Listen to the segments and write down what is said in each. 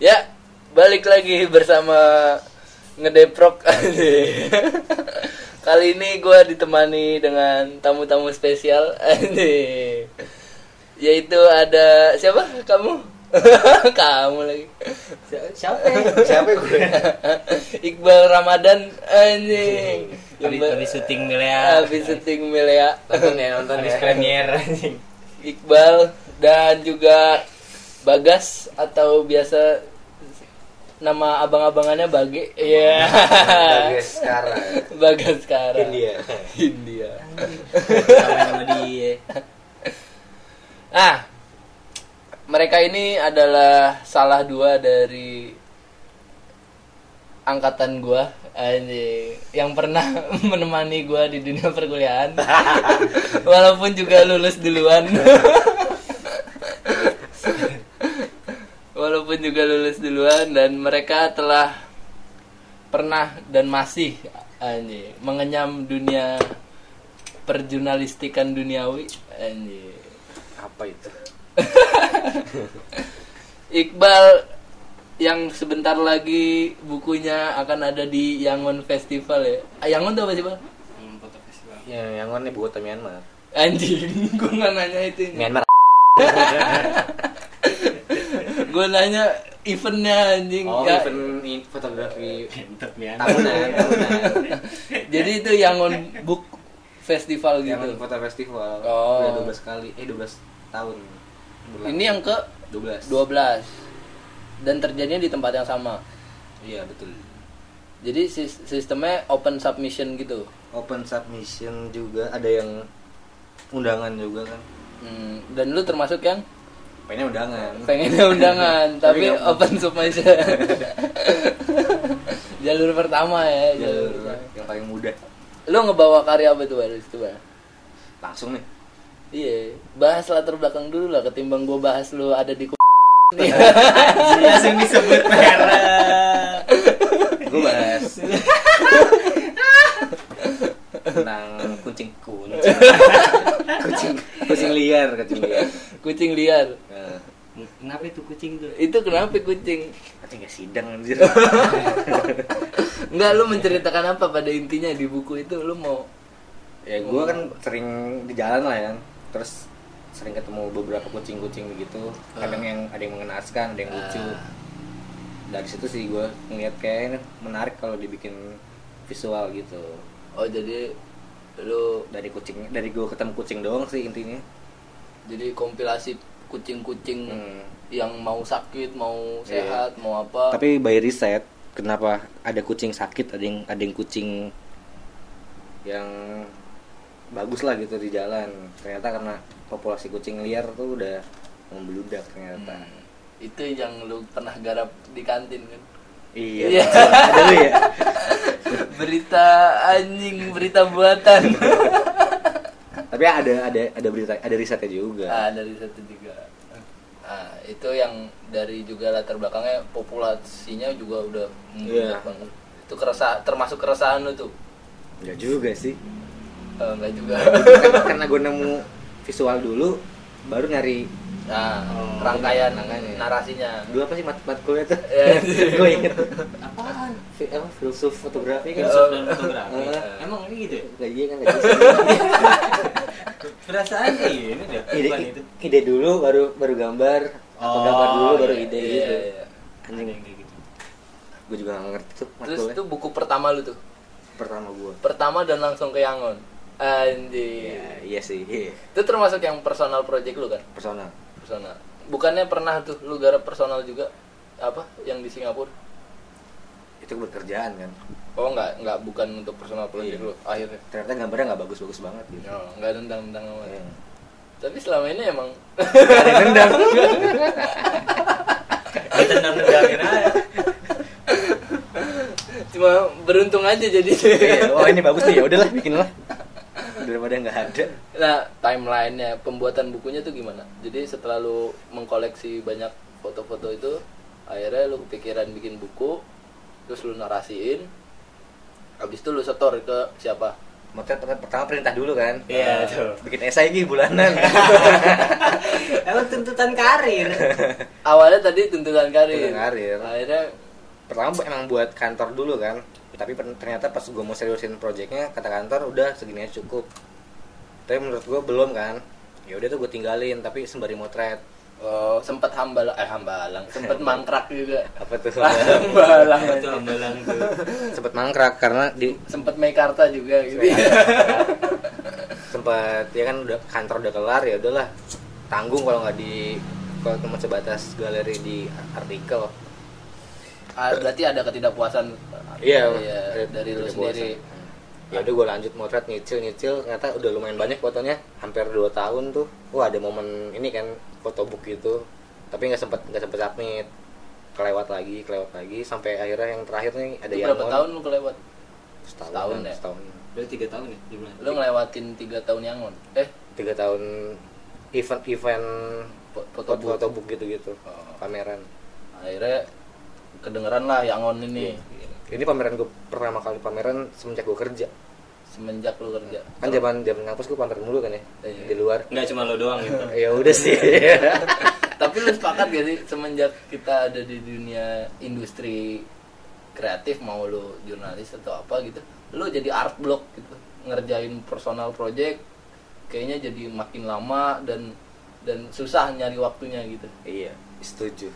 Ya, balik lagi bersama ngedeprok. Kali ini gue ditemani dengan tamu-tamu spesial, yaitu ada siapa? Kamu? Kamu lagi. Siapa? Siapa gue? Iqbal Ramadan anjing. Habis, syuting Milea. Habis syuting Milea. nonton ya nonton Habis ya premier anjing. Iqbal dan juga Bagas atau biasa nama abang-abangannya Bage. Iya. Bagas sekarang Bagas sekarang. India India. Sama-sama dia. Ah, mereka ini adalah salah dua dari angkatan gua anjing yang pernah menemani gua di dunia perkuliahan. Walaupun juga lulus duluan. Walaupun juga lulus duluan dan mereka telah pernah dan masih anjing mengenyam dunia perjurnalistikan duniawi anjing apa itu Iqbal yang sebentar lagi bukunya akan ada di Yangon Festival ya. Ah, Yangon tuh apa sih, Bang? Foto festival. yang yang mana nih buat Myanmar Anjing, gue nggak nanya itu. Myanmar gue nanya eventnya anjing. oh Ya, event fotografi tahunan tahunan Jadi itu Yangon Book Festival gitu. yang foto festival Oh. udah 12 kali eh 12 tahun berlangsung. Ini yang ke 12 12 dan terjadinya di tempat yang sama. iya betul Jadi sis- sistemnya open submission gitu. open submission juga ada yang undangan juga kan Hmm, dan lu termasuk yang pengennya undangan pengennya undangan tapi open submission jalur pertama ya jalur, Jalur pertama. yang paling mudah lu ngebawa karya apa tuh baru itu langsung nih iya bahas latar belakang dulu lah ketimbang gua bahas lu ada di. Langsung disebut merek. gue bahas tentang kucing kucing. Kucing kucing liar kucing liar. Kucing liar. Nah, Kenapa itu kucing tuh? itu kenapa kucing? Kucing gak sidang anjir. Enggak lu menceritakan apa pada intinya di buku itu? Lu mau ya gue kan sering di jalan lah ya terus sering ketemu beberapa kucing-kucing begitu. Kadang yang ada yang mengenaskan ada yang lucu. Ah. dari situ sih gue ngeliat kayak menarik kalau dibikin visual gitu. Oh jadi lu dari kucing dari gue ketemu kucing doang sih intinya jadi kompilasi kucing-kucing Hmm. yang mau sakit mau Iya. sehat mau apa Tapi by riset, kenapa ada kucing sakit, ada yang ada yang kucing yang bagus lah gitu di jalan. Ternyata karena populasi kucing liar tuh udah membludak ternyata. Hmm, itu yang lu pernah garap di kantin kan Iya. Iya. Ada lu ya? berita anjing berita buatan Tapi ada ada ada berita ada risetnya juga. ah dari satu juga ah itu yang dari juga latar belakangnya populasinya juga udah Iya. membludak banget. itu kerasa termasuk keresahan lu tuh Enggak juga sih. Enggak juga Karena, karena gue nemu visual dulu baru nyari nah Oh, rangkaian rangkaiannya. narasinya dua apa sih mat matkulnya tuh? Ya. gue inget. Apaan? Fi- apa filsuf fotografi kan? Filsuf dan fotografi. Eh. Emang ini gitu ya? Gak iya kan gak bisa. Perasaan ini deh. ide, Bukan itu. ide dulu baru baru gambar atau Oh, gambar dulu baru iya, ide iya, gitu iya. Anjing kayak gitu. gue juga gak ngerti tuh terus matkulnya. itu buku pertama lu tuh pertama gue pertama dan langsung ke Yangon anjing ya, iya sih iya. itu termasuk yang personal project lu kan personal personal bukannya pernah tuh lu garap personal juga? Apa? Yang di Singapura? Itu bekerjaan kan? Oh enggak enggak bukan untuk personal project Iya. lu akhirnya. Ternyata gambarnya nggak bagus-bagus banget gitu. Oh, enggak tentang tentang amat. Iya. tapi selama ini emang Gak ada yang nendang. Ditendang-tendangin aja. cuma beruntung aja jadi Iya, oh ini bagus nih ya udahlah bikin lah daripada nggak ada. Nah timelinenya pembuatan bukunya tuh gimana? Jadi setelah lu mengkoleksi banyak foto-foto itu akhirnya lu kepikiran bikin buku terus lu narasiin. Habis itu lu setor ke siapa? Motret pertama- perintah dulu kan? Iya, tuh. bikin esai gih bulanan. Emang tuntutan karir. awalnya tadi tuntutan karir. Tuntutan karir. akhirnya pertama emang buat kantor dulu kan tapi ternyata pas gue mau seriusin proyeknya kata kantor udah segini aja cukup. Tapi menurut gue belum kan. Ya udah tuh gue tinggalin tapi sembari motret. Oh, sempat hambalang eh hambalang. Sempat mangkrak juga. Apa tuh? Hambalang. Itu ambalang tuh. sempet mangkrak karena di sempat Meikarta juga gitu. Sempat ya kan udah kantor udah kelar ya udahlah. Tanggung kalau nggak di kalau cuma sebatas galeri di artikel berarti ada ketidakpuasan iya Iya, dari lu sendiri. Ya udah gue lanjut motret nyicil nyicil ternyata udah lumayan banyak fotonya. Hampir 2 tahun tuh. Wah ada momen ini kan fotobook gitu. Tapi nggak sempet nggak sempet submit. Kelewat lagi kelewat lagi. Sampai akhirnya yang terakhir nih ada yang berapa tahun lu kelewat? Setahun Setahun ya? setahun. Berarti tiga tahun ya jumlahnya. lu ngelewatin tiga tahun yangon? Eh? Tiga tahun event event fo- foto fotobook fotobook gitu gitu Oh. pameran. Akhirnya kedengeran lah yangon ini. Ini pameran gue pertama kali pameran semenjak gue kerja. Semenjak lu kerja. Kan zaman zaman ngampus gue pameran dulu kan ya? Iya. di luar. Enggak cuma lo doang gitu. ya udah sih. Tapi lu sepakat gak sih semenjak kita ada di dunia industri kreatif mau lu jurnalis atau apa gitu lu jadi art block gitu. Ngerjain personal project kayaknya jadi makin lama dan dan susah nyari waktunya gitu. Iya setuju.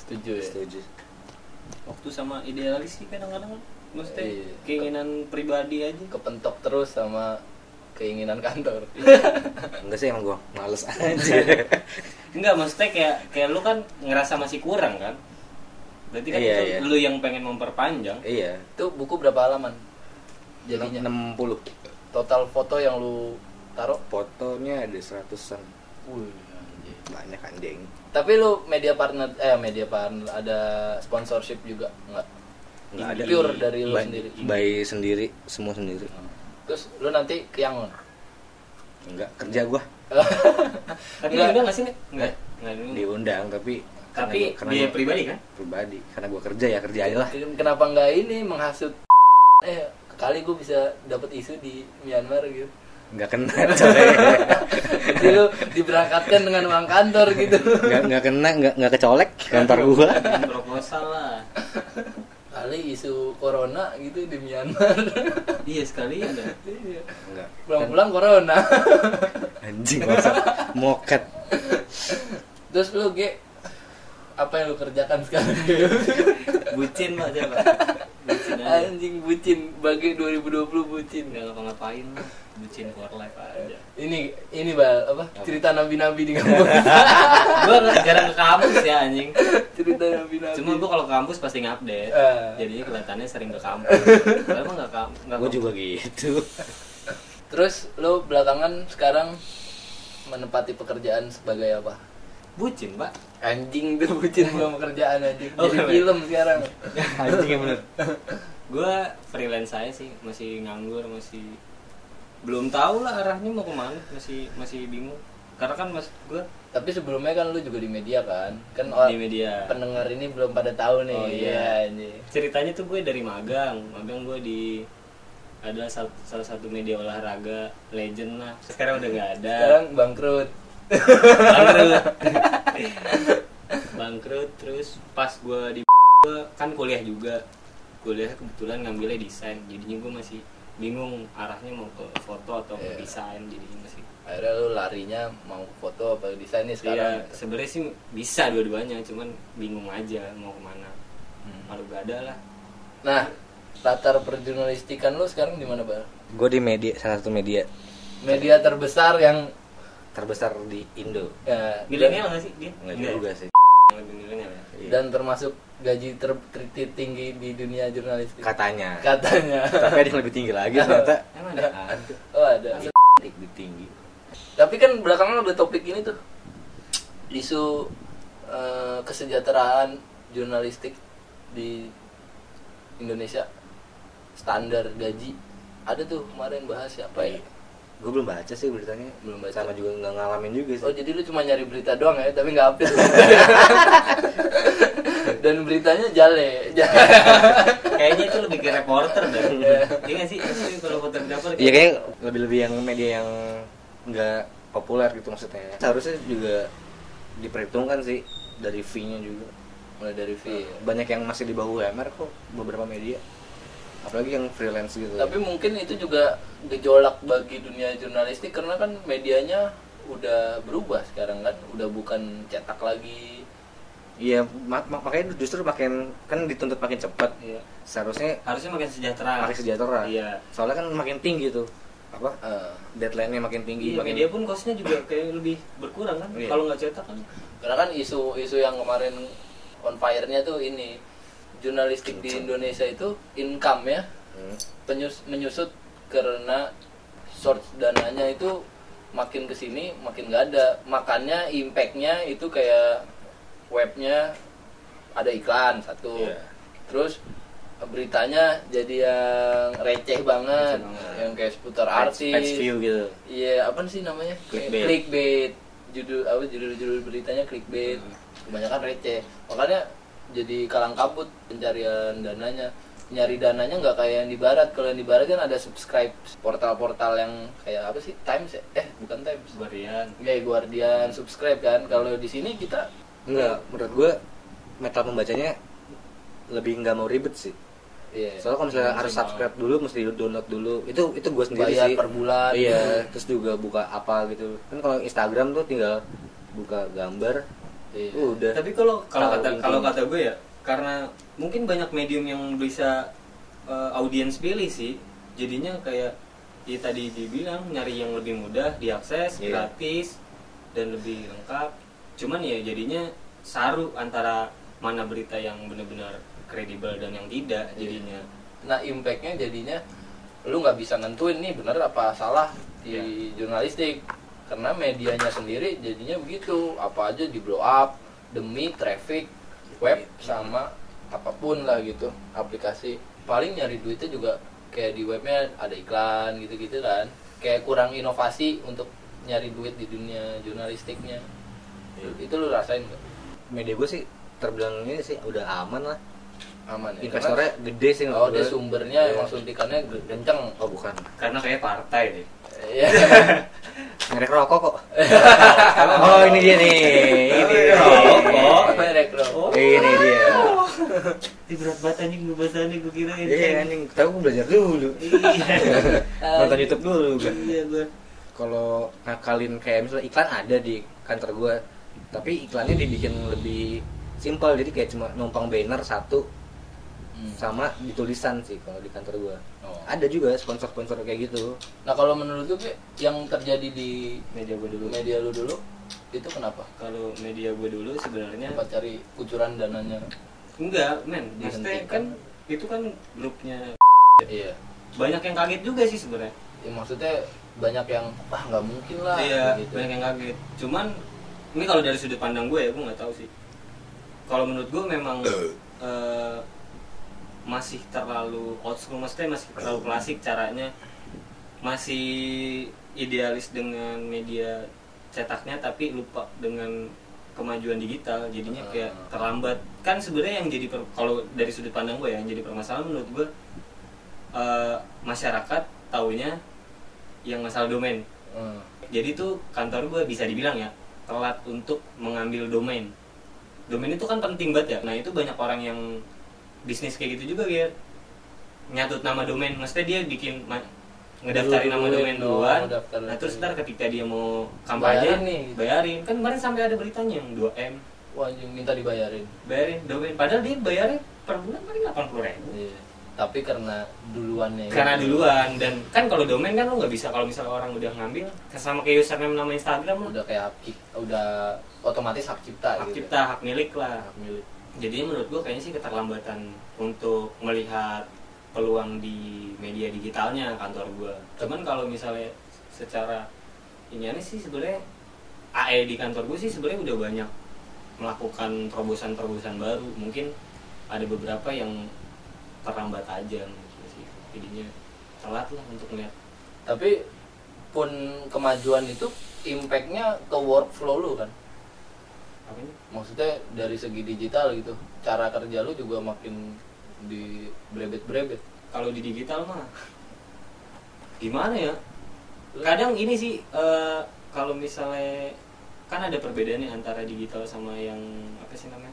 Setuju ya? Setuju Waktu sama idealis sih kadang-kadang maksudnya Iya. keinginan pribadi aja. kepentok terus sama keinginan kantor. Enggak sih emang gue males aja. Enggak, maksudnya kayak kayak lu kan ngerasa masih kurang kan? Berarti kan Iya, itu iya. lu yang pengen memperpanjang. iya. Itu buku berapa halaman? Jadinya? 60 total foto yang lu taruh? Fotonya ada seratusan. Wih, banyak anjing Tapi lu media partner eh media partner ada sponsorship juga enggak? nggak ada Pure dari lu By- sendiri. by sendiri semua sendiri Terus lu nanti ke Yangon. enggak kerja gue Tapi Enggak. diundang nggak sih? Nek? Enggak. Enggak diundang. diundang tapi Tapi karena, dia gua- pribadi kan? pribadi karena gue kerja ya kerja aja lah Kenapa enggak ini menghasut eh kali gue bisa dapat isu di Myanmar gitu. Nggak kena coy Jadi lu diberangkatkan dengan uang kantor gitu. nggak nggak kena nggak nggak kecolek kantor gua proposal lah. Kali isu corona gitu di Myanmar. Iya sekali ya. Iya. nggak Pulang-pulang corona. anjing masa moket Terus lu ge apa yang lu kerjakan sekarang? Bucin pak. Bucin aja. Anjing bucin bagi 2020 bucin. Nggak ngapa-ngapain. Bucin for life aja. Ini ini bal apa? Cerita nabi-nabi di kampus. Gua nggak- jarang ke kampus ya anjing. Cerita nabi-nabi. Cuma gua kalau ke kampus pasti ngupdate. Eh. Jadinya kelihatannya sering ke kampus. Padahal mah nggak kam- nggak gue ke- juga gitu Terus lu belakangan sekarang menempati pekerjaan sebagai apa? bucin pak. Anjing tuh bucin belum pekerjaan anjing. Oh, Jadi iya. film sekarang. anjing yang bener Gua freelance saya sih masih nganggur masih belum tahu lah arahnya mau ke mana masih masih bingung karena kan mas gua Tapi sebelumnya kan lu juga di media kan? Kan di media pendengar ini belum pada tahu nih. Oh, iya. Iya, anjing. ceritanya tuh gue dari magang magang gue di ada sal- salah satu media olahraga legend lah sekarang udah nggak ada Sekarang bangkrut. bangkrut bangkrut terus pas gue di gue kan kuliah juga kuliah kebetulan ngambilnya desain jadinya gue masih bingung arahnya mau ke foto atau ke Iya. desain jadinya masih Akhirnya lu larinya mau foto apa desain nih Iya, sekarang. sebenarnya sih bisa dua-duanya, cuman bingung aja mau ke mana. Hmm. Malu gak ada lah. Nah, latar perjurnalistikan lu sekarang di mana, Bal? gue di media salah satu media Media terbesar yang terbesar di Indo ya, Milenial gak sih dia? nggak juga sih Yang lebih milenial ya. Iya. dan termasuk gaji ter- ter- tinggi di dunia jurnalistik. katanya Katanya. tapi ada yang lebih tinggi lagi ternyata Emang ada? Oh, ada. lebih tinggi Tapi kan belakangan ada topik ini tuh. Isu eh, kesejahteraan jurnalistik di Indonesia standar gaji ada tuh kemarin bahas siapa ya gue belum baca sih beritanya Belum baca. sama juga nggak ngalamin juga sih oh jadi lu cuma nyari berita doang ya tapi nggak update dan beritanya jale kayaknya itu lebih ke reporter dah iya nggak sih Itu kalau fotografer Iya kayak lebih-lebih yang media yang nggak populer gitu maksudnya. Seharusnya juga diperhitungkan sih dari fee-nya juga. mulai dari V Banyak yang masih di bawah UMR kok beberapa media. Apalagi yang freelance gitu. tapi mungkin itu juga gejolak bagi dunia jurnalistik karena kan medianya udah berubah sekarang kan udah bukan cetak lagi Iya, mak- mak- makanya justru makin kan dituntut makin cepat. Iya. Seharusnya harusnya makin sejahtera makin sejahtera. iya Soalnya kan makin tinggi tuh. Apa? Eh, Deadline-nya makin tinggi. Iya, makin media pun costnya juga kayak lebih berkurang kan Iya. kalau nggak cetak kan karena kan isu-isu yang kemarin on fire-nya tuh ini jurnalistik di Indonesia itu income ya Hmm. penyus- menyusut karena source dananya itu makin ke sini makin nggak ada makanya impactnya itu kayak webnya ada iklan satu Iya. terus beritanya jadi yang receh banget, Receh banget. yang kayak seputar artis page view gitu. iya apa sih namanya Clickbait. clickbait judul apa judul-judul beritanya clickbait kebanyakan receh makanya jadi kalang kabut pencarian dananya. Nyari dananya nggak kayak yang di barat. Kalau yang di barat kan ada subscribe portal-portal yang kayak apa sih? Times ya? Eh bukan Times. Guardian. Kayak Guardian subscribe kan. Kalau di sini kita Enggak, menurut gua meta pembacanya lebih nggak mau ribet sih. iya. Soalnya kalau misalnya Iya, harus subscribe dulu, mesti download dulu. Itu itu gue sendiri bayar sih. per bulan. Iya, terus juga buka apa gitu. Kan kalau Instagram tuh tinggal buka gambar, Iya. udah. tapi kalau kalau kata kalau kata gue ya karena mungkin banyak medium yang bisa eh, audiens pilih sih jadinya kayak ya tadi dibilang nyari yang lebih mudah diakses Iya. gratis dan lebih lengkap cuman ya jadinya saru antara mana berita yang benar-benar kredibel dan yang tidak Iya. jadinya nah impactnya jadinya lu nggak bisa nentuin nih bener apa salah di Iya. jurnalistik karena medianya sendiri jadinya begitu. Apa aja di blow up demi traffic web sama apa pun lah gitu aplikasi. Paling nyari duitnya juga kayak di webnya ada iklan gitu-gitu kan. Kayak kurang inovasi untuk nyari duit di dunia jurnalistiknya. Iya. itu lu rasain nggak? Media gue sih terbilang ini sih udah aman lah. aman ya Investornya gede sih Karena- oh dia sumbernya Iya. emang suntikannya kenceng. Oh bukan. karena kayak partai deh Iya. Merek rokok kok. oh ini dia nih. Ini Rokok. merek rokok Ini dia. Ini berat banget anjing gue bahasannya gue kira Iya anjing, tahu gue belajar dulu. Nonton YouTube dulu kan. Iya gue. kalau ngakalin kayak misalnya iklan ada di kantor gua tapi iklannya dibikin lebih simpel jadi kayak cuma numpang banner satu Hmm. sama ditulisan sih kalau di kantor gua Oh. ada juga sponsor-sponsor kayak gitu Nah kalau menurut lu yang terjadi di Media gue dulu. media lu dulu itu kenapa? Kalau media gue dulu sebenarnya Apa cari kucuran dananya? enggak, men. Maksudnya kan itu kan grupnya Iya. banyak yang kaget juga sih sebenarnya. Ya, maksudnya banyak yang ah nggak mungkin lah. Iya, gitu. banyak yang kaget. Cuman ini kalau dari sudut pandang gue ya, gue nggak tahu sih. Kalau menurut gue memang eh, masih terlalu old school, maksudnya masih terlalu klasik caranya. Masih idealis dengan media cetaknya, tapi lupa dengan kemajuan digital. Jadinya kayak Ah. terlambat. Kan sebenarnya yang jadi per- kalau dari sudut pandang gue ya, yang jadi permasalahan menurut gue eh, masyarakat taunya yang masalah domain Hmm. jadi tuh kantor gue bisa dibilang ya telat untuk mengambil domain domain itu kan penting banget ya nah itu banyak orang yang bisnis kayak gitu juga ya nyatut nama domain maksudnya dia bikin ngedaftarin nama domain duluan ngedaftar nah terus ntar ketika dia mau kampanye Bayarin nih, gitu. bayarin kan kemarin sampai ada beritanya yang 2M Wah anjing minta dibayarin. bayarin domain padahal dia bayarnya per bulan paling 80 ribu Iya. Tapi karena duluannya. karena gitu. duluan dan kan kalau domain kan lo nggak bisa kalau misalnya orang udah ngambil sama kayak username nama Instagram lo udah kayak hak udah otomatis hak cipta hak gitu. cipta hak milik lah Hak milik. Jadi menurut gua kayaknya sih keterlambatan untuk melihat peluang di media digitalnya kantor gua. Cuman kalau misalnya secara ini aneh sih sebenarnya AE di kantor gue sih sebenarnya udah banyak melakukan terobosan-terobosan baru. Mungkin ada beberapa yang terlambat aja sih. Jadinya telat lah untuk melihat Tapi pun kemajuan itu impactnya ke workflow lu kan. Maksudnya dari segi digital gitu cara kerja lu juga makin di brebet brebet kalau di digital mah gimana ya? Kadang ini sih eh, kalau misalnya kan ada perbedaannya antara digital sama yang apa sih namanya?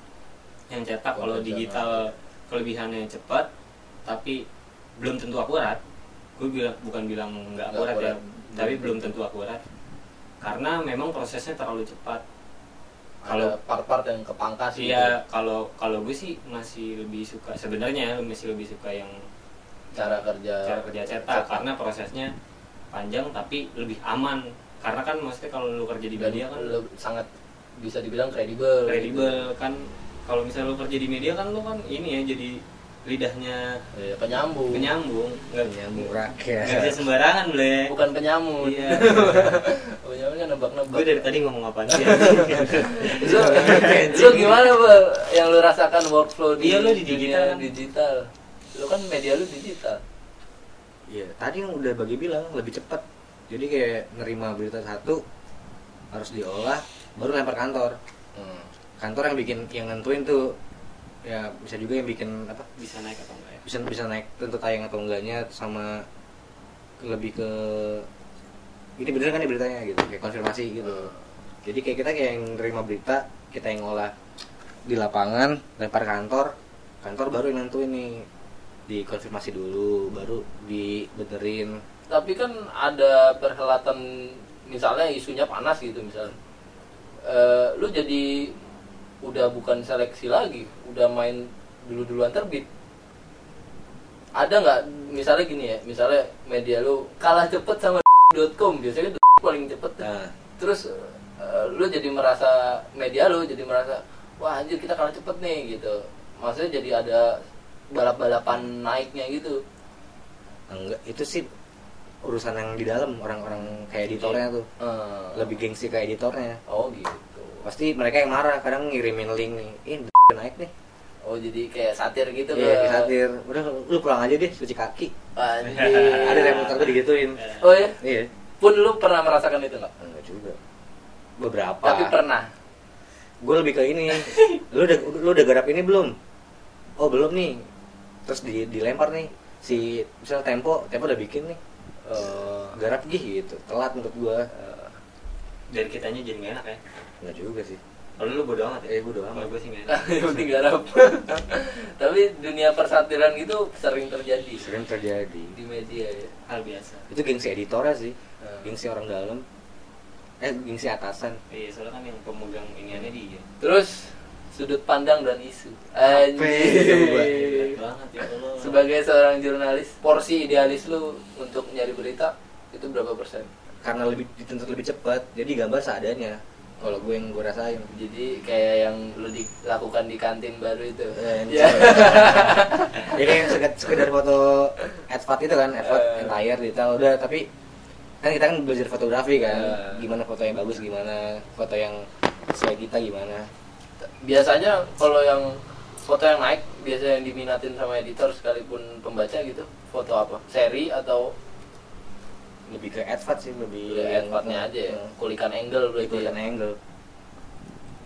Yang cetak kalau digital kelebihannya cepat tapi belum tentu akurat. Gue bilang bukan bilang nggak Nggak akurat, ya akurat. tapi Belum tentu akurat. Karena memang prosesnya terlalu cepat kalau part-part yang kepangkas gitu. Iya, kalau kalau gue sih masih lebih suka sebenarnya masih lebih suka yang cara kerja. Cara kerja cetak karena prosesnya panjang tapi lebih aman. Karena kan maksudnya kalau lu kerja di dan media kan lu sangat bisa dibilang kredibel kredibel kan kalau misalnya lu kerja di media kan lu kan ini ya jadi lidahnya Iya, penyambung. penyambung. Nggak Nyambung nggak rakyat bisa sembarangan ble. Bukan penyamun. Iya. Kan nebak-nebak. Gue dari tadi ngomong apa sih lu, lu gimana Bal, yang lu rasakan workflow di Iya, lu di dunia digital kan. digital. Lu kan media lu digital. Iya, tadi yang udah bagi bilang lebih cepat. Jadi kayak nerima berita satu harus diolah, baru lempar kantor. hmm. Kantor yang bikin yang nentuin tuh ya bisa juga yang bikin apa? Bisa naik atau enggak ya? Bisa bisa naik tentu tayang atau enggaknya sama lebih ke ini bener kan ya beritanya gitu kayak konfirmasi gitu. Jadi kayak kita kayak yang nerima berita kita yang olah di lapangan lempar kantor kantor baru yang nentuin nih. Dikonfirmasi dulu baru dibenerin. Tapi kan ada perhelatan misalnya isunya panas gitu misalnya Eh, lu jadi udah bukan seleksi lagi udah main dulu duluan terbit. Ada nggak misalnya gini ya misalnya media lu kalah cepet sama .com biasanya paling cepet. Nah. Terus eh, lu jadi merasa media lu jadi merasa wah anjir kita kalah cepet nih gitu. Maksudnya jadi ada balap-balapan naiknya gitu. Enggak itu sih urusan yang di dalam orang-orang kayak editornya tuh. Eh, lebih gengsi ke editornya. Oh gitu pasti mereka yang marah kadang ngirimin link nih. Ih naik nih. Oh jadi kayak satir gitu iya ke- satir. Udah lu pulang aja deh cuci kaki. Ada reporter gue digituin. Oh ya iya. Pun lu pernah merasakan itu nggak? Enggak juga. Beberapa. Tapi pernah. Gue lebih ke ini. Lu udah lu udah garap ini belum? Oh belum nih. Terus di, dilempar nih. Si misal tempo tempo udah bikin nih. Eh, garap gih gitu. Telat menurut gue eh, dari kitanya jadi nggak enak ya? Enggak juga sih. Kalau lu bodo amat ya? Eh, bodo amat. Kalau gue sih nggak enak. Yang penting garap. Tapi dunia persatiran gitu sering terjadi. Sering terjadi. Di media ya. Hal biasa. Itu gengsi editornya sih. Eh. gengsi orang dalam. Eh gengsi atasan. Iya soalnya kan yang pemegang iniannya dia. Terus sudut pandang dan isu? Anjir. Berat banget ya Allah. Sebagai seorang jurnalis porsi idealis lu untuk nyari berita itu berapa persen karena lebih dituntut lebih cepat jadi gambar seadanya. Kalau gue yang gue rasain. Jadi kayak yang lu dilakukan di kantin baru itu? Eh, yang ya. ya kayak sekedar, sekedar foto advat itu kan advat Eh. entire detail. Udah tapi kan kita kan belajar fotografi kan. Eh. gimana foto yang bagus gimana foto yang sesuai kita gimana. Biasanya kalau yang foto yang naik biasanya yang diminatin sama editor sekalipun pembaca gitu foto apa? Seri atau lebih ke advat sih lebih ya, advertnya aja ya? Eh, kulikan angle berarti kulikan ya. angle.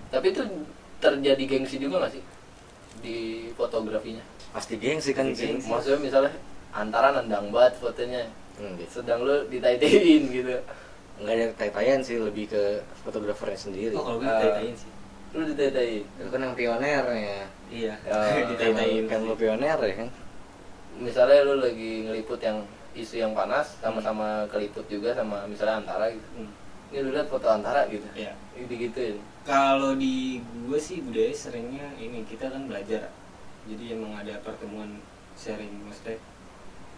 Tapi itu terjadi gengsi juga nggak sih di fotografinya? Pasti gengsi kan Pasti sih gengsi. maksudnya misalnya antara nendang banget fotonya Hmm, gitu. sedang lu ditaitain gitu. Nggak ada tay-tayan sih lebih ke fotografernya sendiri. Oh kalau gue ditanya sih. Lu ditaitain itu kan yang pionernya. Iya. Eh, ditanyain kan lu pioner ya kan? Misalnya lu lagi ngeliput yang isu yang panas sama-sama keliput juga sama misalnya antara gitu Hmm. ini lu lihat foto antara gitu Iya. ini gituin Kalau di gue sih budaya seringnya ini kita kan belajar. Jadi emang ada pertemuan sharing maksudnya.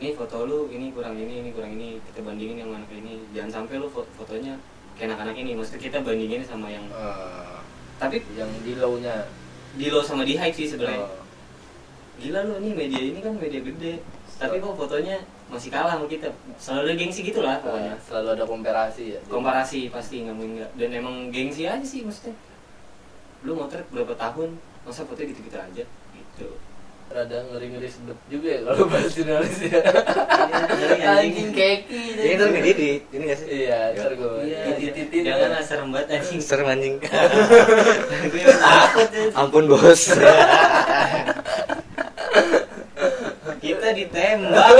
Ini foto lu ini kurang ini ini kurang ini kita bandingin yang mana ini. Jangan sampai lu foto fotonya kayak anak-anak ini. Maksudnya kita bandingin sama yang Eh, tapi yang di low-nya di low sama di high sih sebenarnya. Oh. Gila lu ini media ini kan media gede. Tapi kok fotonya masih kalah sama kita. Selalu ada gengsi gitu lah pokoknya. Selalu ada komparasi ya komparasi pasti nggak mungkin nggak dan emang gengsi aja sih maksudnya lu motret berapa tahun masa fotonya gitu gitu aja gitu rada ngeri-ngeri sedep juga ya kalau bahas jurnalis ya. ngeri, anjing. keki. Ini tuh nggak diedit, ini nggak sih? Iya, ntar gue Iya, titit-titit. jangan lah serem banget anjing. Serem anjing. Gue takut tuh. Ampun bos. Ditembak.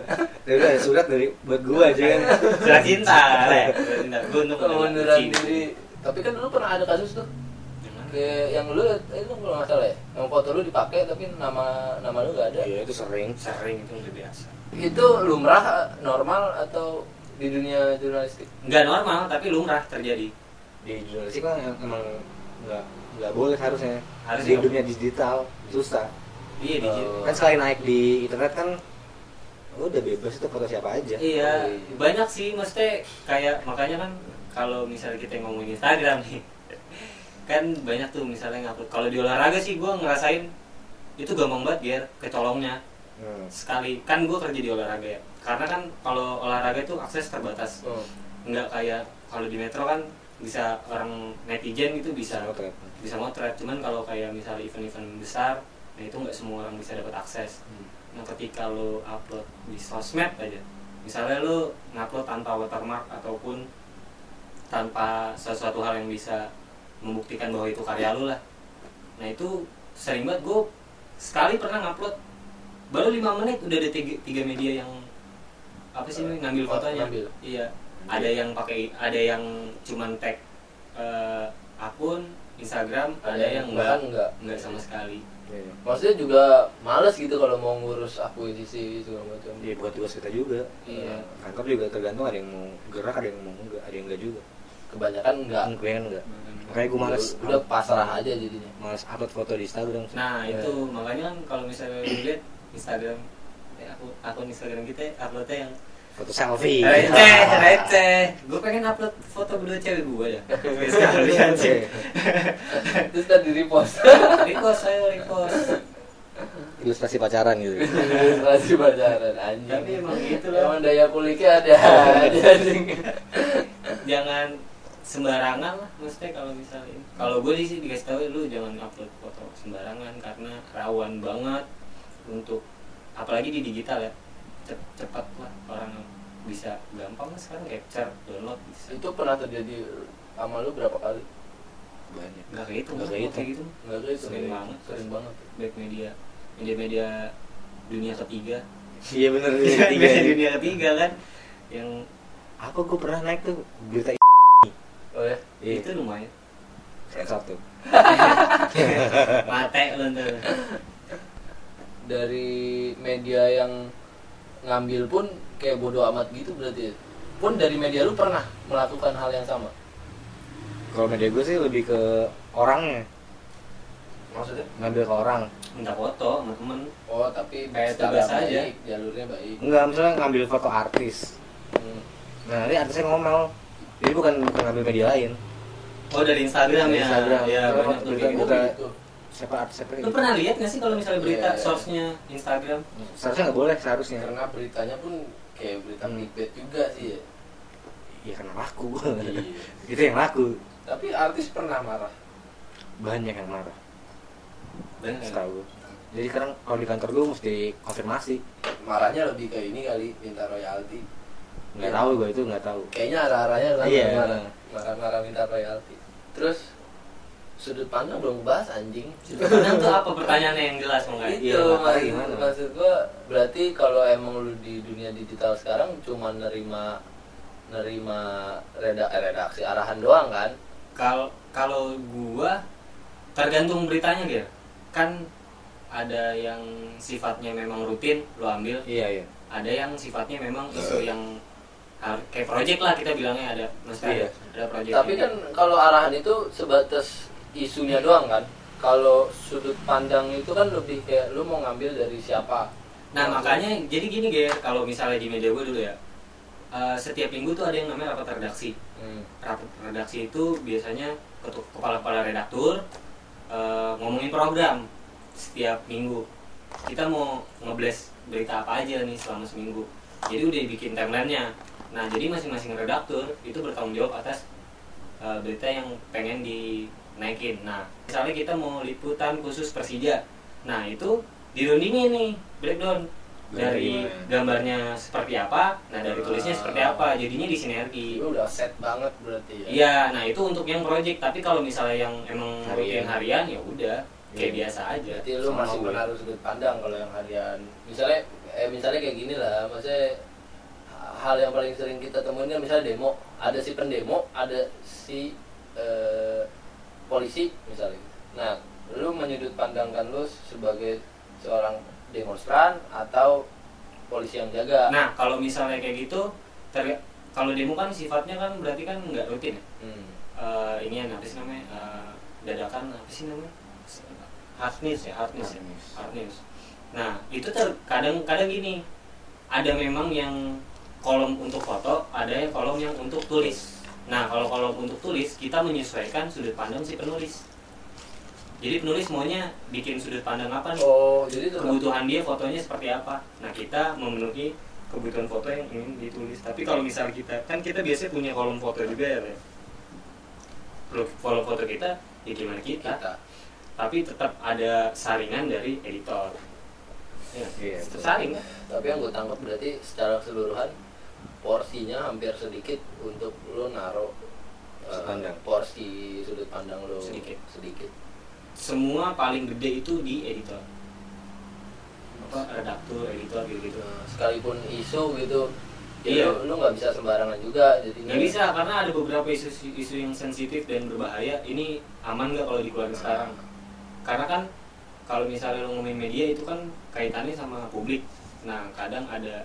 Dari ada surat dari buat gua aja kan. Surat cinta, cinta. Gue untuk Pengunduran diri. Tapi kan dulu pernah ada kasus tuh. Kayak yang lu itu kalau nggak salah ya, yang foto lu dipakai tapi nama nama lu nggak ada. Iya itu sering. Sering itu udah biasa. Itu lumrah normal atau di dunia jurnalistik? Nggak normal, tapi lumrah terjadi. Di jurnalistik kan em- emang nggak nggak boleh harusnya. Harusnya di nggak dunia digital susah. Iya di Oh. Kan sekali naik di internet kan udah bebas itu foto siapa aja. Iya, Oh, iya. banyak sih mesti kayak makanya kan kalau misalnya kita ngomongin Instagram nih. kan banyak tuh misalnya ngupload. Kalau di olahraga sih gua ngerasain itu gampang banget biar kecolongnya Hmm. sekali kan gue kerja di olahraga ya karena kan kalau olahraga itu akses terbatas Oh. nggak kayak kalau di metro kan bisa orang netizen gitu bisa Motret. bisa motret cuman kalau kayak misalnya event-event besar nah itu nggak semua orang bisa dapat akses. Nah ketika lo upload di sosmed aja misalnya lo ngupload tanpa watermark ataupun tanpa sesuatu hal yang bisa membuktikan bahwa itu karya lo lah. Nah itu sering banget. Gue sekali pernah ngupload baru lima menit udah ada tiga, tiga media yang apa sih ini ngambil fotonya. ngambil. iya. Ada yang pakai ada yang cuman tag eh, akun Instagram ada, yang bahkan enggak enggak. enggak sama sekali Iya. Maksudnya juga males gitu kalau mau ngurus akuisisi segala macam. Iya bukan tugas kita juga. Iya. Kantor juga tergantung ada yang mau gerak, ada yang mau enggak, ada yang enggak juga. Kebanyakan enggak. Gue kan enggak. Makanya gue males. Udah pasrah aja jadinya. Males upload foto di Instagram. Nah Ya. itu makanya kan kalau misalnya lu lihat Instagram eh, aku akun Instagram kita uploadnya yang Foto selfie. receh receh gue pengen upload foto berdua cewek gue ya sekali anjing Terus tadi repost. repost saya repost Ilustrasi pacaran gitu. Ilustrasi pacaran anjing. Tapi emang gitu loh. Emang daya kuliknya ada anjing. jangan sembarangan lah maksudnya kalau misalnya kalau gue sih dikasih tahu lu jangan upload foto sembarangan karena rawan banget untuk apalagi di digital ya Cep- cepat lah orang bisa gampang lah sekarang capture download bisa Itu pernah terjadi sama lu berapa kali? Banyak. nggak kayak itu Nggak kayak itu. kayak gitu Enggak kayak itu. Sering banget. Sering banget. baik media media-media dunia ketiga Iya bener Media tiga. dunia ketiga kan yang Apa gue pernah naik tuh berita Oh ya. Iya. itu lumayan satu. mate lu ntar Dari media yang ngambil pun kayak bodoh amat gitu berarti. ya? Pun dari media lu pernah melakukan hal yang sama. Kalau media gue sih lebih ke orangnya, Maksudnya? ngambil ke orang. minta foto sama temen Oh, tapi Kayak tugas aja. baik, jalurnya baik. Enggak, misalnya ngambil foto artis. Hmm. Nah, nanti artisnya ngomel. Jadi bukan bukan ngambil media lain. oh dari Instagram Dari ya Instagram. ya Kalau banyak tuh berita- berita- gitu. Siapa artis siapa Lu pernah lihat nggak sih kalau misalnya berita Iya. source-nya Instagram? Seharusnya nggak boleh seharusnya. Karena beritanya pun kayak berita Hmm. clickbait juga sih ya. Iya karena laku. Iya. Itu yang laku. Tapi artis pernah marah. Banyak yang marah. Banyak ya? Setahu gue. Jadi sekarang kalau di kantor gue mesti konfirmasi. Marahnya lebih ke ini kali minta royalti. Nggak tahu gue itu nggak tahu. Kayaknya arah-arahnya kan Iya. marah. Marah-marah minta royalti. Terus sudut pandang belum bahas anjing. Sebenarnya tuh apa pertanyaannya yang jelas mau nggak? itu Iya, makanya maksud, gimana? maksud gua berarti kalau emang lu di dunia digital sekarang cuma nerima nerima redak eh, redaksi arahan doang kan Kalau kalau gua tergantung beritanya dia. Kan ada yang sifatnya memang rutin lo ambil, Iya iya. ada yang sifatnya memang isu yang kayak project lah kita bilangnya ada maksudnya Iya. ada, ada project tapi kan kalau arahan itu sebatas isunya doang kan kalau sudut pandang itu kan lebih kayak lu mau ngambil dari siapa Nah Maksud- makanya jadi gini Ger, kalau misalnya di media gue dulu ya, eh, setiap minggu tuh ada yang namanya rapat redaksi. Hmm. Rapat redaksi itu biasanya kepala-kepala redaktur eh, ngomongin program setiap minggu. Kita mau ngebles berita apa aja nih selama seminggu. Jadi udah dibikin timelinenya. Nah jadi masing-masing redaktur itu bertanggung jawab atas eh, berita yang pengen dinaikin. Nah misalnya kita mau liputan khusus Persija. Nah itu dirundingin nih breakdown dari Iya. gambarnya seperti apa nah dari tulisnya seperti apa jadinya di sinergi Itu udah set banget berarti ya. iya nah itu untuk yang project tapi kalau misalnya yang emang rutin Harian. harian ya udah kayak Iya. biasa aja Berarti lu Sama masih menaruh sudut pandang kalau yang harian. Misalnya eh misalnya kayak gini lah, maksudnya hal yang paling sering kita temuin kan misalnya demo, ada si pendemo, ada si eh, polisi misalnya. Nah, lu menyudut pandangkan lu sebagai seorang demonstran atau polisi yang jaga. nah kalau misalnya kayak gitu ter- kalau demo kan sifatnya kan berarti kan nggak rutin ya? Hmm. Eh, ini yang apa sih namanya? Eh, dadakan apa sih namanya? Hard news ya hard news ya? Hard news. hard news. Nah itu ter kadang kadang gini ada memang yang kolom untuk foto ada yang kolom yang untuk tulis. Nah kalau kolom untuk tulis kita menyesuaikan sudut pandang si penulis jadi penulis maunya bikin sudut pandang apa nih Oh, jadi kebutuhan dia fotonya seperti apa nah kita memenuhi kebutuhan foto yang ingin ditulis tapi kalau misal kita kan kita biasanya punya kolom foto juga ya kolom foto kita ya gimana kita kita. tapi tetap ada saringan dari editor ya, Iya, tetap saring Tapi yang gue tangkap berarti secara keseluruhan porsinya hampir sedikit untuk lo Sudut pandang. porsi sudut pandang lo Sedikit. sedikit. Semua paling gede itu di editor. Apa redaktur editor gitu gitu Nah, sekalipun isu gitu, Iya. ya lo- lo nggak bisa sembarangan juga. Jadi nggak bisa karena ada beberapa isu isu yang sensitif dan berbahaya. Ini aman nggak kalau dikeluarin sekarang? Karena kan kalau misalnya lo ngomongin media itu kan kaitannya sama publik. Nah kadang ada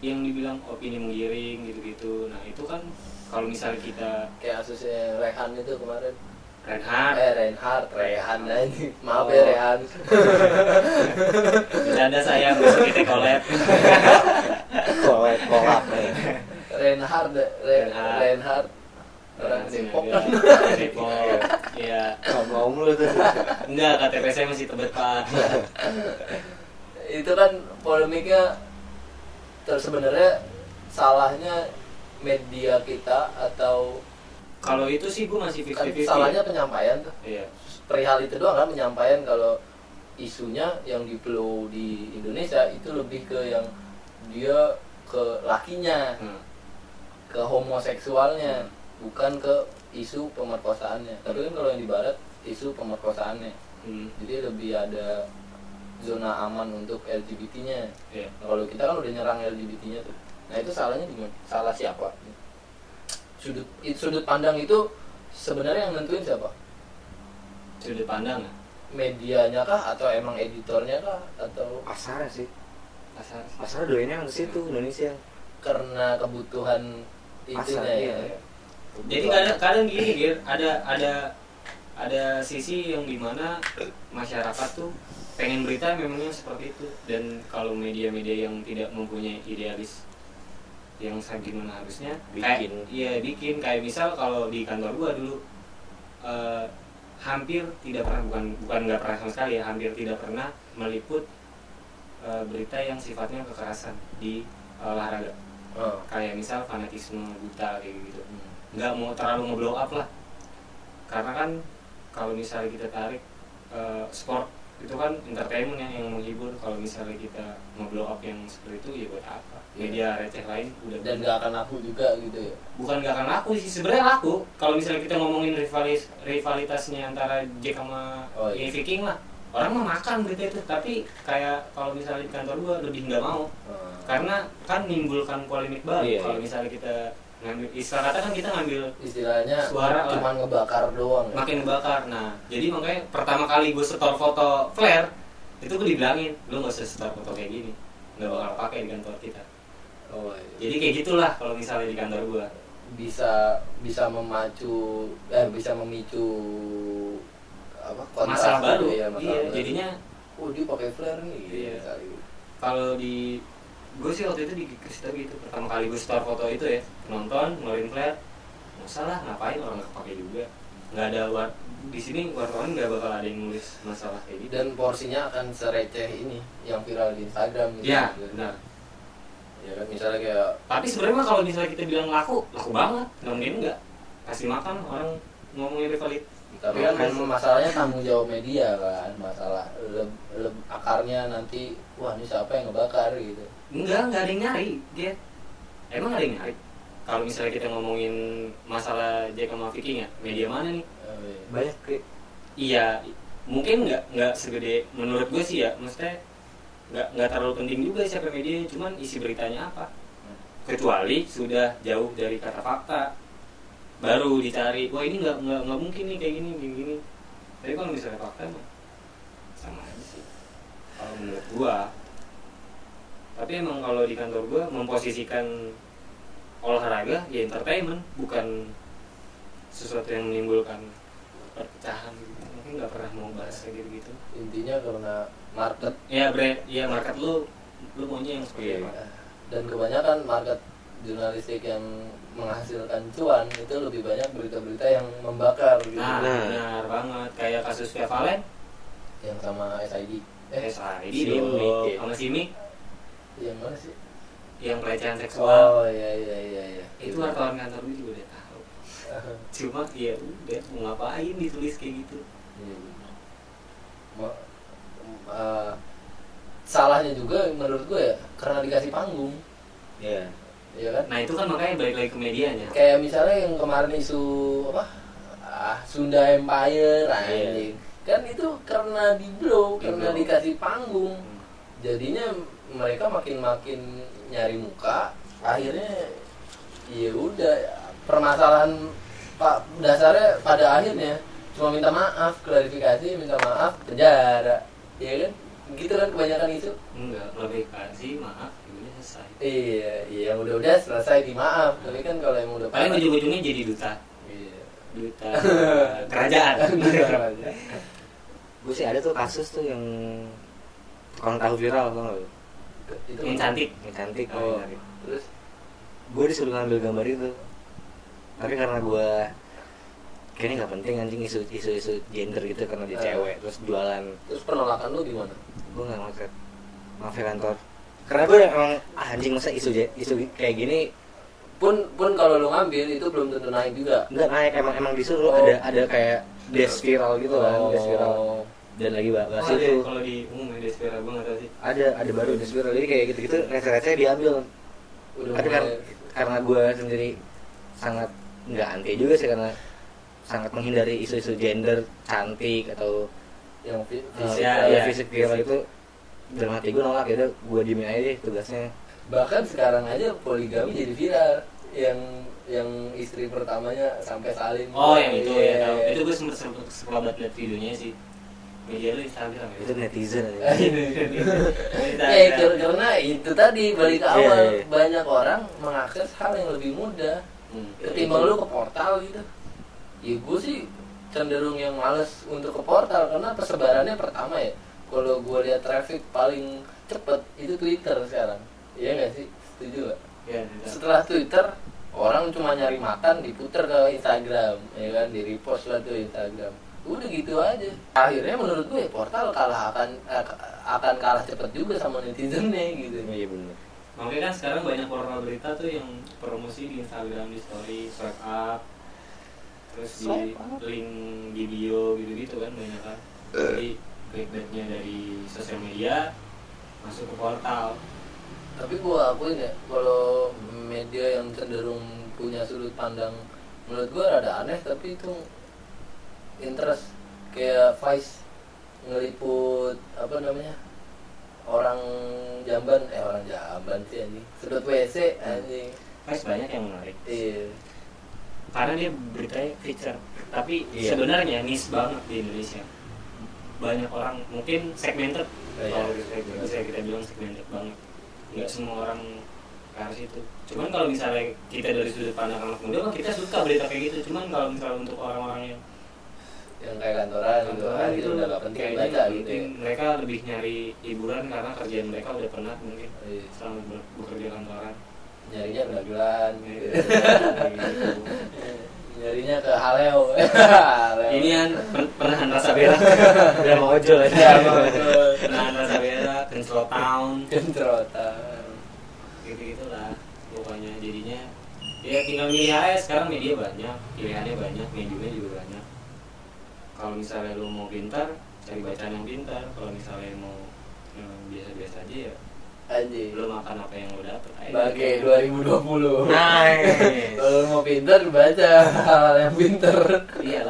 yang dibilang opini menggiring gitu-gitu. Nah itu kan kalau misalnya kita kayak kasusnya Rehan itu kemarin. Reinhardt Eh Reinhard, Rehan aja. Maaf Oh. ya Rehan. bercanda saya besok kita collab kolab kolab nih Reinhard, Re- Reinhard. Reinhard. Orang Depok ya, kan. Depok ya ngomong lu tuh enggak KTP saya masih tebet pak itu kan polemiknya terus sebenarnya salahnya media kita atau kalau itu sih gue masih kan 50-50 salahnya penyampaian tuh. Iya. Perihal itu doang kan penyampaian kalau isunya yang di flow di Indonesia itu lebih ke yang dia ke lakinya Hmm. ke homoseksualnya bukan ke isu pemerkosaannya. Tapi kan kalau yang di barat isu pemerkosaannya. Hmm. jadi lebih ada zona aman untuk LGBT-nya. Nah, kalau kita kan udah nyerang LGBT-nya tuh. Nah itu salahnya di mana? Salah siapa sudut sudut pandang itu sebenarnya yang nentuin siapa? Sudut pandang ya? Medianya kah? Atau emang editornya kah? Atau pasar sih. Pasar pasar doainnya ke situ Indonesia. Karena kebutuhan Pasar, itunya iya. ya jadi kadang kadang gini Gir, ada ada ada sisi yang di mana masyarakat tuh pengen berita memangnya seperti itu. Dan kalau media-media yang tidak mempunyai idealis yang sa- gimana harusnya kayak Bikin. iya bikin kayak misal kalau di kantor gua dulu eh, hampir tidak pernah bukan bukan nggak pernah sama sekali ya hampir tidak pernah meliput eh, berita yang sifatnya kekerasan di eh, olahraga Oh. kayak misal fanatisme buta kayak gitu nggak mau terlalu ngeblow up lah karena kan kalau misalnya kita tarik eh, sport itu kan entertainment ya yang menghibur kalau misalnya kita ngeblow up yang seperti itu ya buat apa Iya. media receh lain udah dan gak akan laku juga gitu ya bukan gak akan laku sih sebenarnya laku kalau misalnya kita ngomongin rivalis rivalitasnya antara Jack sama Oh, iya. Viking lah orang mah makan berita itu tapi kayak kalau misalnya di kantor gua lebih nggak mau Oh. karena kan menimbulkan polemik baru Iya, kalau iya. misalnya kita ngambil istilah kata kan kita ngambil istilahnya Suara cuma ngebakar doang ya. makin bakar nah jadi makanya pertama kali gue setor foto flare itu gue dibilangin lu nggak usah setor foto kayak gini nggak bakal pakai di kantor kita oh, iya. jadi kayak gitulah kalau misalnya di kantor gue bisa bisa memacu eh bisa memicu apa kontras masalah baru ya, masalah iya baru. jadinya oh dia pakai flare nih Iya. kalau di gue sih waktu itu dikasih tau gitu pertama kali gue setor foto itu ya. Nonton ngeluarin flare. Nggak salah ngapain orang nggak kepake juga? Nggak ada war di sini wartawan nggak bakal ada yang nulis masalah kayak gitu. Dan porsinya akan sereceh ini yang viral di Instagram gitu. ya Gitu. benar. Ya kan misalnya kayak tapi sebenarnya mah kalau misalnya kita bilang laku laku banget. Nggak? Mungkin enggak kasih makan orang ngomongin rivalit tapi kan Kan- masalahnya tanggung jawab media kan masalah leb, leb- akarnya nanti wah ini siapa yang ngebakar gitu. Enggak enggak ada yang nyari dia. Emang ada yang nyari? Kalau misalnya kita ngomongin masalah Jack sama Viking ya media mana nih? Eh, banyak kayak iya mungkin nggak nggak segede menurut gue sih ya maksudnya nggak nggak terlalu penting juga siapa media cuman isi beritanya apa? Kecuali sudah jauh dari kata fakta baru dicari. Wah ini nggak nggak nggak mungkin nih kayak gini gini gini. Tapi kalau misalnya fakta mah sama aja sih. Kalau menurut gua tapi emang kalau di kantor gua memposisikan olahraga ya entertainment bukan sesuatu yang menimbulkan perpecahan. Gitu mungkin nggak pernah mau bahas kayak gitu gitu intinya karena market. Ya bre. Ya market lu lu maunya yang seperti Iya. apa? Dan kebanyakan market jurnalistik yang menghasilkan cuan itu lebih banyak berita-berita yang membakar gitu. Nah, Nah. benar banget. Kayak kasus Via Valen yang sama SID eh SID si dong Mik, ya. sama si Mik yang mana sih? Yang pelecehan seksual. Oh iya iya iya iya. Itu wartawan kantor gue juga udah tahu. Cuma ya udah mau ngapain ditulis kayak gitu? Iya. Ma- eh, salahnya juga menurut gue ya karena dikasih panggung. Ya ya kan? Nah itu kan makanya balik lagi ke medianya. Kayak misalnya yang kemarin isu apa? Ah, Sunda Empire anjing. Kan itu karena di blow karena Di-blow. dikasih panggung. Hmm. jadinya mereka makin makin nyari muka akhirnya ya udah permasalahan pak dasarnya pada akhirnya cuma minta maaf klarifikasi minta maaf penjara. Ya kan? Gitu kan kebanyakan isu? Enggak lebih kasih maaf iya iya yang udah udah selesai di maaf. Tapi kan kalau yang udah paling ujung-ujungnya jadi duta. Iya. Duta kerajaan. Gue sih ada tuh kasus tuh yang tukang tahu viral tau gak lu? itu yang cantik. Yang cantik oh yang terus? Gue disuruh ngambil gambar itu. Tapi karena gue kayaknya nggak penting anjing isu isu isu gender gitu karena dia Eh. cewek terus jualan. Terus penolakan lu gimana? Gue nggak ngeliat maaf ya kantor karena gue emang ah, anjing masa isu je- isu kayak gini? Pun pun kalau lu ngambil itu belum tentu naik juga. Nggak naik emang emang disuruh Oh. ada ada kayak des viral gitu kan des viral. Oh. dan lagi bahas Oh, ada itu. kalau di umum ya gue nggak tahu sih. Ada ada baru des viral. Jadi kayak gitu gitu receh-receh diambil. Udah tapi kan mulai- karena gue sendiri sangat nggak anti juga sih karena sangat menghindari isu-isu gender cantik atau yang uh, fisik Ya, ya, ya. fisik viral itu dalam hati gue nolak ya gue diemin aja deh tugasnya. Bahkan sekarang aja poligami jadi viral. Yang yang istri pertamanya sampai salin oh yang itu ya. Tahu iya. itu gue sempet sempet sekelabat liat videonya sih. Media lu Instagram ya? Itu netizen aja. Eh, kar- karena itu tadi balik ke Iya, awal. iya. banyak orang mengakses hal yang lebih mudah. Hmm. ketimbang lu ke portal gitu. Ya gue sih cenderung yang males untuk ke portal karena persebarannya pertama ya kalau gue lihat traffic paling cepet itu Twitter sekarang. Iya nggak sih? Setuju gak? ya tidak. setelah Twitter orang cuma nyari makan diputer ke Instagram ya kan? Di repost lah tuh Instagram. Udah gitu aja. Akhirnya menurut gue portal kalah akan eh, akan kalah cepet juga sama netizennya gitu. Iya bener. Makanya kan sekarang banyak portal berita tuh yang promosi di Instagram di story swipe up terus di link di bio gitu-gitu kan banyak kan. Jadi clickbaitnya dari sosial media masuk ke portal. Tapi gua akuin ya kalau media yang cenderung punya sudut pandang menurut gua rada aneh tapi itu interest. Kayak Vice ngeliput apa namanya orang jamban eh orang jamban sih anjing. Sedot WC anjing. Vice banyak yang menarik. Iya. Karena dia beritanya feature. Tapi Iya. sebenarnya niche banget di Indonesia banyak orang mungkin segmented Iya. kalau bisa, bisa kita bilang segmented banget nggak semua orang ke arah situ cuman kalau misalnya kita dari sudut pandang anak muda mah kita suka berita kayak gitu cuman kalau misalnya untuk orang-orang yang yang kayak kantoran gitu kantoran kan itu udah gak penting baca gitu ya. mereka lebih nyari hiburan karena kerjaan mereka udah penat mungkin Iya. selama bekerja kantoran nyarinya gelan gitu Gitu. nyarinya ke haleo. Haleo. ini kan pen- penahan rasa berak udah mau ojol ya. Aja betul penahan rasa berak control town. Kentrotan gitu gitulah pokoknya. Jadinya ya tinggal milih aja. Sekarang media banyak pilihannya banyak mediumnya juga banyak. Kalau misalnya lu mau pintar cari bacaan yang pintar. Kalau misalnya mau eh, biasa-biasa aja ya aja lu makan apa yang lu dapet aja Bagi 2020 Nice. Kalau mau pinter baca hal yang pinter. Iya